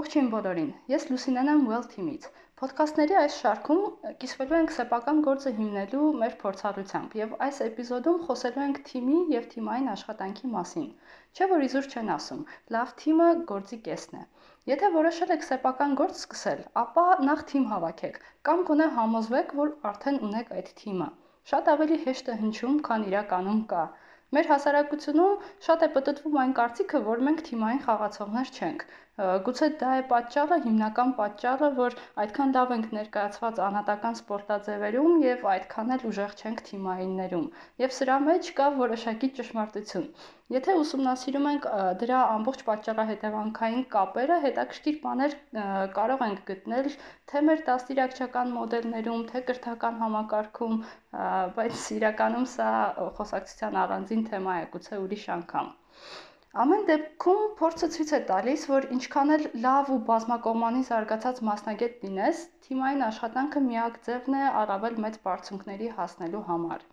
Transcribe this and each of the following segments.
Ողջույն բոլորին։ Ես Լուսինեն եմ Well Team-ից։ Ոդքասթների այս շարքում կիսվելու ենք սեփական գործը հիմնելու մեր փորձառությամբ եւ այս էպիզոդում խոսելու ենք թիմի եւ թիմային աշխատանքի մասին։ Չէ՞ որ իզուր չեն ասում, լավ թիմը գործի կեսն է։ Եթե որոշել եք սեփական գործ սկսել, ապա նախ թիմ հավաքեք կամ գոնե համոզվեք, որ արդեն ունեք այդ թիմը։ Շատ ավելի հեշտ է հնչում, քան իրականում կա։ Մեր հասարակությունում շատ է պատտվում այն կարծիքը, որ մենք թիմային խաղացողներ չենք։ Գուցե դա է պատճառը, հիմնական պատճառը, որ այդքան լավ ենք ներկայացված անհատական սպորտաձևերում եւ այդքան էլ ուժեղ չենք թիմայիններում։ Եվ սրա մեջ կա որոշակի ճշմարտություն։ Եթե ուսումնասիրում ենք դրա ամբողջ պատճառահետևանքային կապերը, հետաքրքիր բաներ կարող ենք գտնել թե մեր դաստիարակչական մոդելներում, թե կրթական համակարգում, բայց իրականում սա խոսակցության առանձին թեմա է, գուցե ուրիշ անգամ։ Ամեն դեպքում փորձը ցույց է տալիս, որ ինչքան էլ լավ ու բազմակողմանի զարգացած մասնագետ լինես, թիմային աշխատանքը միակ ձևն է առավել մեծ բարձունքների հասնելու համար։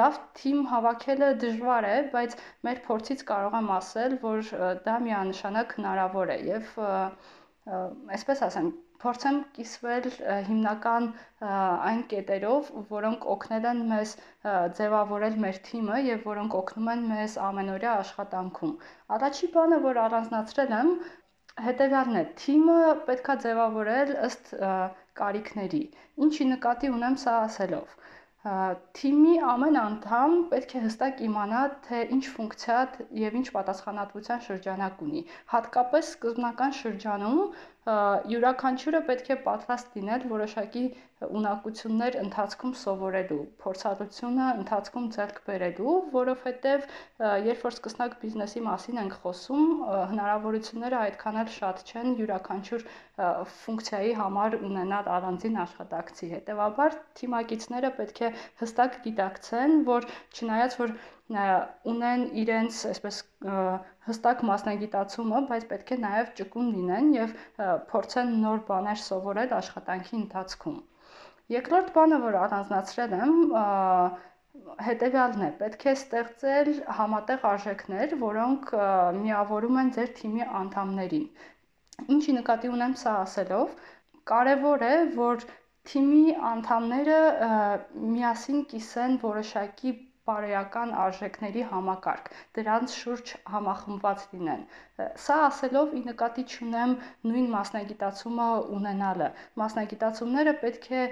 Լավ թիմ հավաքելը դժվար է, բայց մեր փորձից կարող եմ ասել, որ դա միանշանակ հնարավոր է եւ այսպես ասեմ, փորձեմ կիսվել հիմնական այն կետերով, որոնք օգնել են մեզ ձևավորել մեր թիմը եւ որոնք օգնում են մեզ ամենօրյա աշխատանքում։ Առաջի բանը, որ առանձնացրել եմ, հետեւյալն է. թիմը պետքա ձևավորել ըստ կարիքների։ Ինչի նկատի ունեմ սա ասելով թիմի ամեն անդամ պետք է հստակ իմանա, թե ինչ ֆունկցիա եւ ինչ պատասխանատվության շրջանակ ունի։ Հատկապես սկզբնական շրջանում յուրաքանչյուրը պետք է պատրաստ լինել որոշակի ունակություններ ընթացքում սովորելու, փորձառությունը ընթացքում ձեռք բերելու, որովհետև երբ որ սկսնակ բիզնեսի մասին ենք խոսում, հնարավորությունները այդքան էլ շատ չեն յուրաքանչյուր ֆունկցիայի համար ունենալ առանձին աշխատակցի։ Հետևաբար թիմակիցները պետք է հստակ գիտակցեն, որ չնայած որ ունեն իրենց այսպես հստակ մասնագիտացումը, բայց պետք է նաև ճկուն լինեն եւ փորձեն նոր բաներ սովորել աշխատանքի ընթացքում։ Երկրորդ բանը, որ առանձնացրել եմ, հետևյալն է. պետք է ստեղծել համատեղ արժեքներ, որոնք միավորում են ձեր թիմի անդամներին։ Ինչի նկատի ունեմ սա ասելով, կարևոր է, որ թիմի անդամները միասին կիսեն որոշակի բարոյական արժեքների համակարգ, դրանց շուրջ համախմբված լինեն։ Սա ասելով ի նկատի չունեմ նույն մասնագիտացումը ունենալը։ Մասնագիտացումները պետք է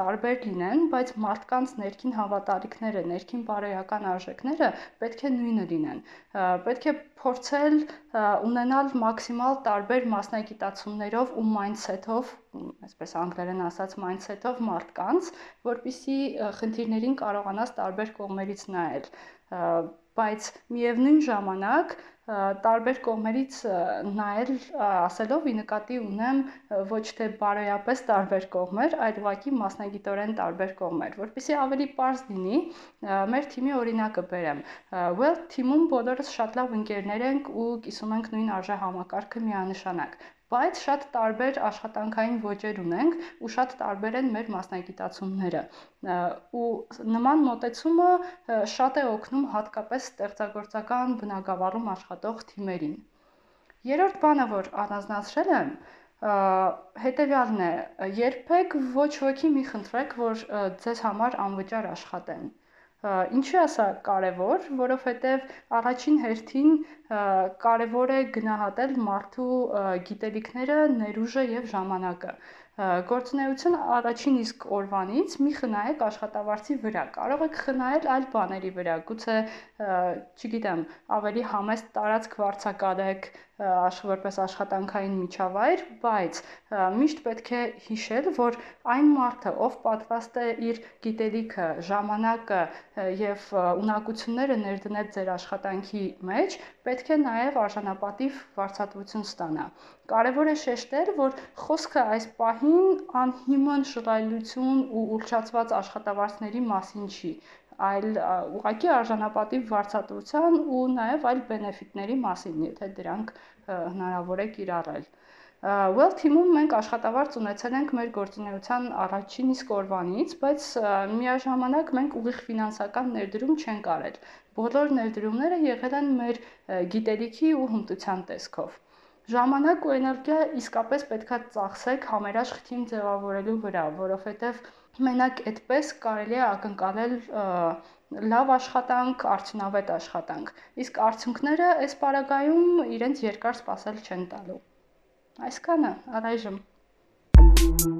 տարբեր լինեն, բայց մարդկանց ներքին հավատալիքները, ներքին բարոյական արժեքները պետք է նույնը լինեն։ Պետք է փորձել ունենալ մաքսիմալ տարբեր մասնագիտացումներով ու mindset-ով, այսպես անգլերեն ասած mindset-ով մարդկանց, որpիսի խնդիրներին կարողանաս տարբեր կողմերից նայել բայց միևնույն ժամանակ տարբեր կողմերից նայել ասելով ի նկատի ունեմ ոչ թե բարոյապես տարբեր կողմեր, այլ ուղղակի մասնագիտորեն տարբեր կողմեր, որpեսզի ավելի པարզ լինի, մեր թիմի օրինակը բերեմ։ Well թիմում բոլորս շատ լավ ընկերներ ենք ու կիսում ենք նույն արժե համակարգը միանշանակ բայց շատ տարբեր աշխատանքային ոճեր ունենք ու շատ տարբեր են մեր մասնագիտացումները ու նման մոտեցումը շատ է օգնում հատկապես ստեղծագործական բնագավառում աշխատող թիմերին Երրորդ բանը, որ առանձնացրել եմ, հետևյալն է. երբեք ոչ ոքի մի խնդրեք, որ ձեզ համար անվճար աշխատեն։ Ինչու է սա կարևոր, որովհետև առաջին հերթին կարևոր է գնահատել մարդու գիտելիքները, ներուժը եւ ժամանակը գործունեություն առաջին իսկ օրվանից մի խնայեք աշխատավարձի վրա։ Կարող եք խնայել այլ բաների վրա, գուցե, չգիտեմ, ավելի համեստ տարածք վարձակալեք, որպես աշխատանքային միջավայր, բայց միշտ պետք է հիշել, որ այն մարդը, ով պատրաստ է իր գիտելիքը, ժամանակը եւ ունակությունները ներդնել ձեր աշխատանքի մեջ, պետք է նաեւ արժանապատիվ վարձատրություն ստանա։ Կարևոր է շեշտել, որ խոսքը այս պահին անհիմն շռայլություն ու ուռճացված աշխատավարձների մասին չի այլ ուղղակի արժանապատիվ վարձատրության ու նաև այլ բենեֆիտների մասին, եթե դրանք հնարավոր է կիրառել։ Well Team-ում մենք աշխատավարձ ունեցել ենք մեր գործունեության առաջին իսկ օրվանից, բայց միաժամանակ մենք ուղիղ ֆինանսական ներդրում չենք արել։ Բոլոր ներդրումները եղել են մեր գիտելիքի ու հմտության տեսքով։ Ժամանակ ու էներգիա իսկապես պետքա ծախսեք համերաշխ թիմ ձևավորելու վրա, որովհետև մենակ այդպես կարելի է ակնկալել լավ աշխատանք, արդյունավետ աշխատանք։ Իսկ արդյունքները այս պարագայում իրենց երկար սպասել չեն տալու։ Այսքանը առայժմ։ Thank you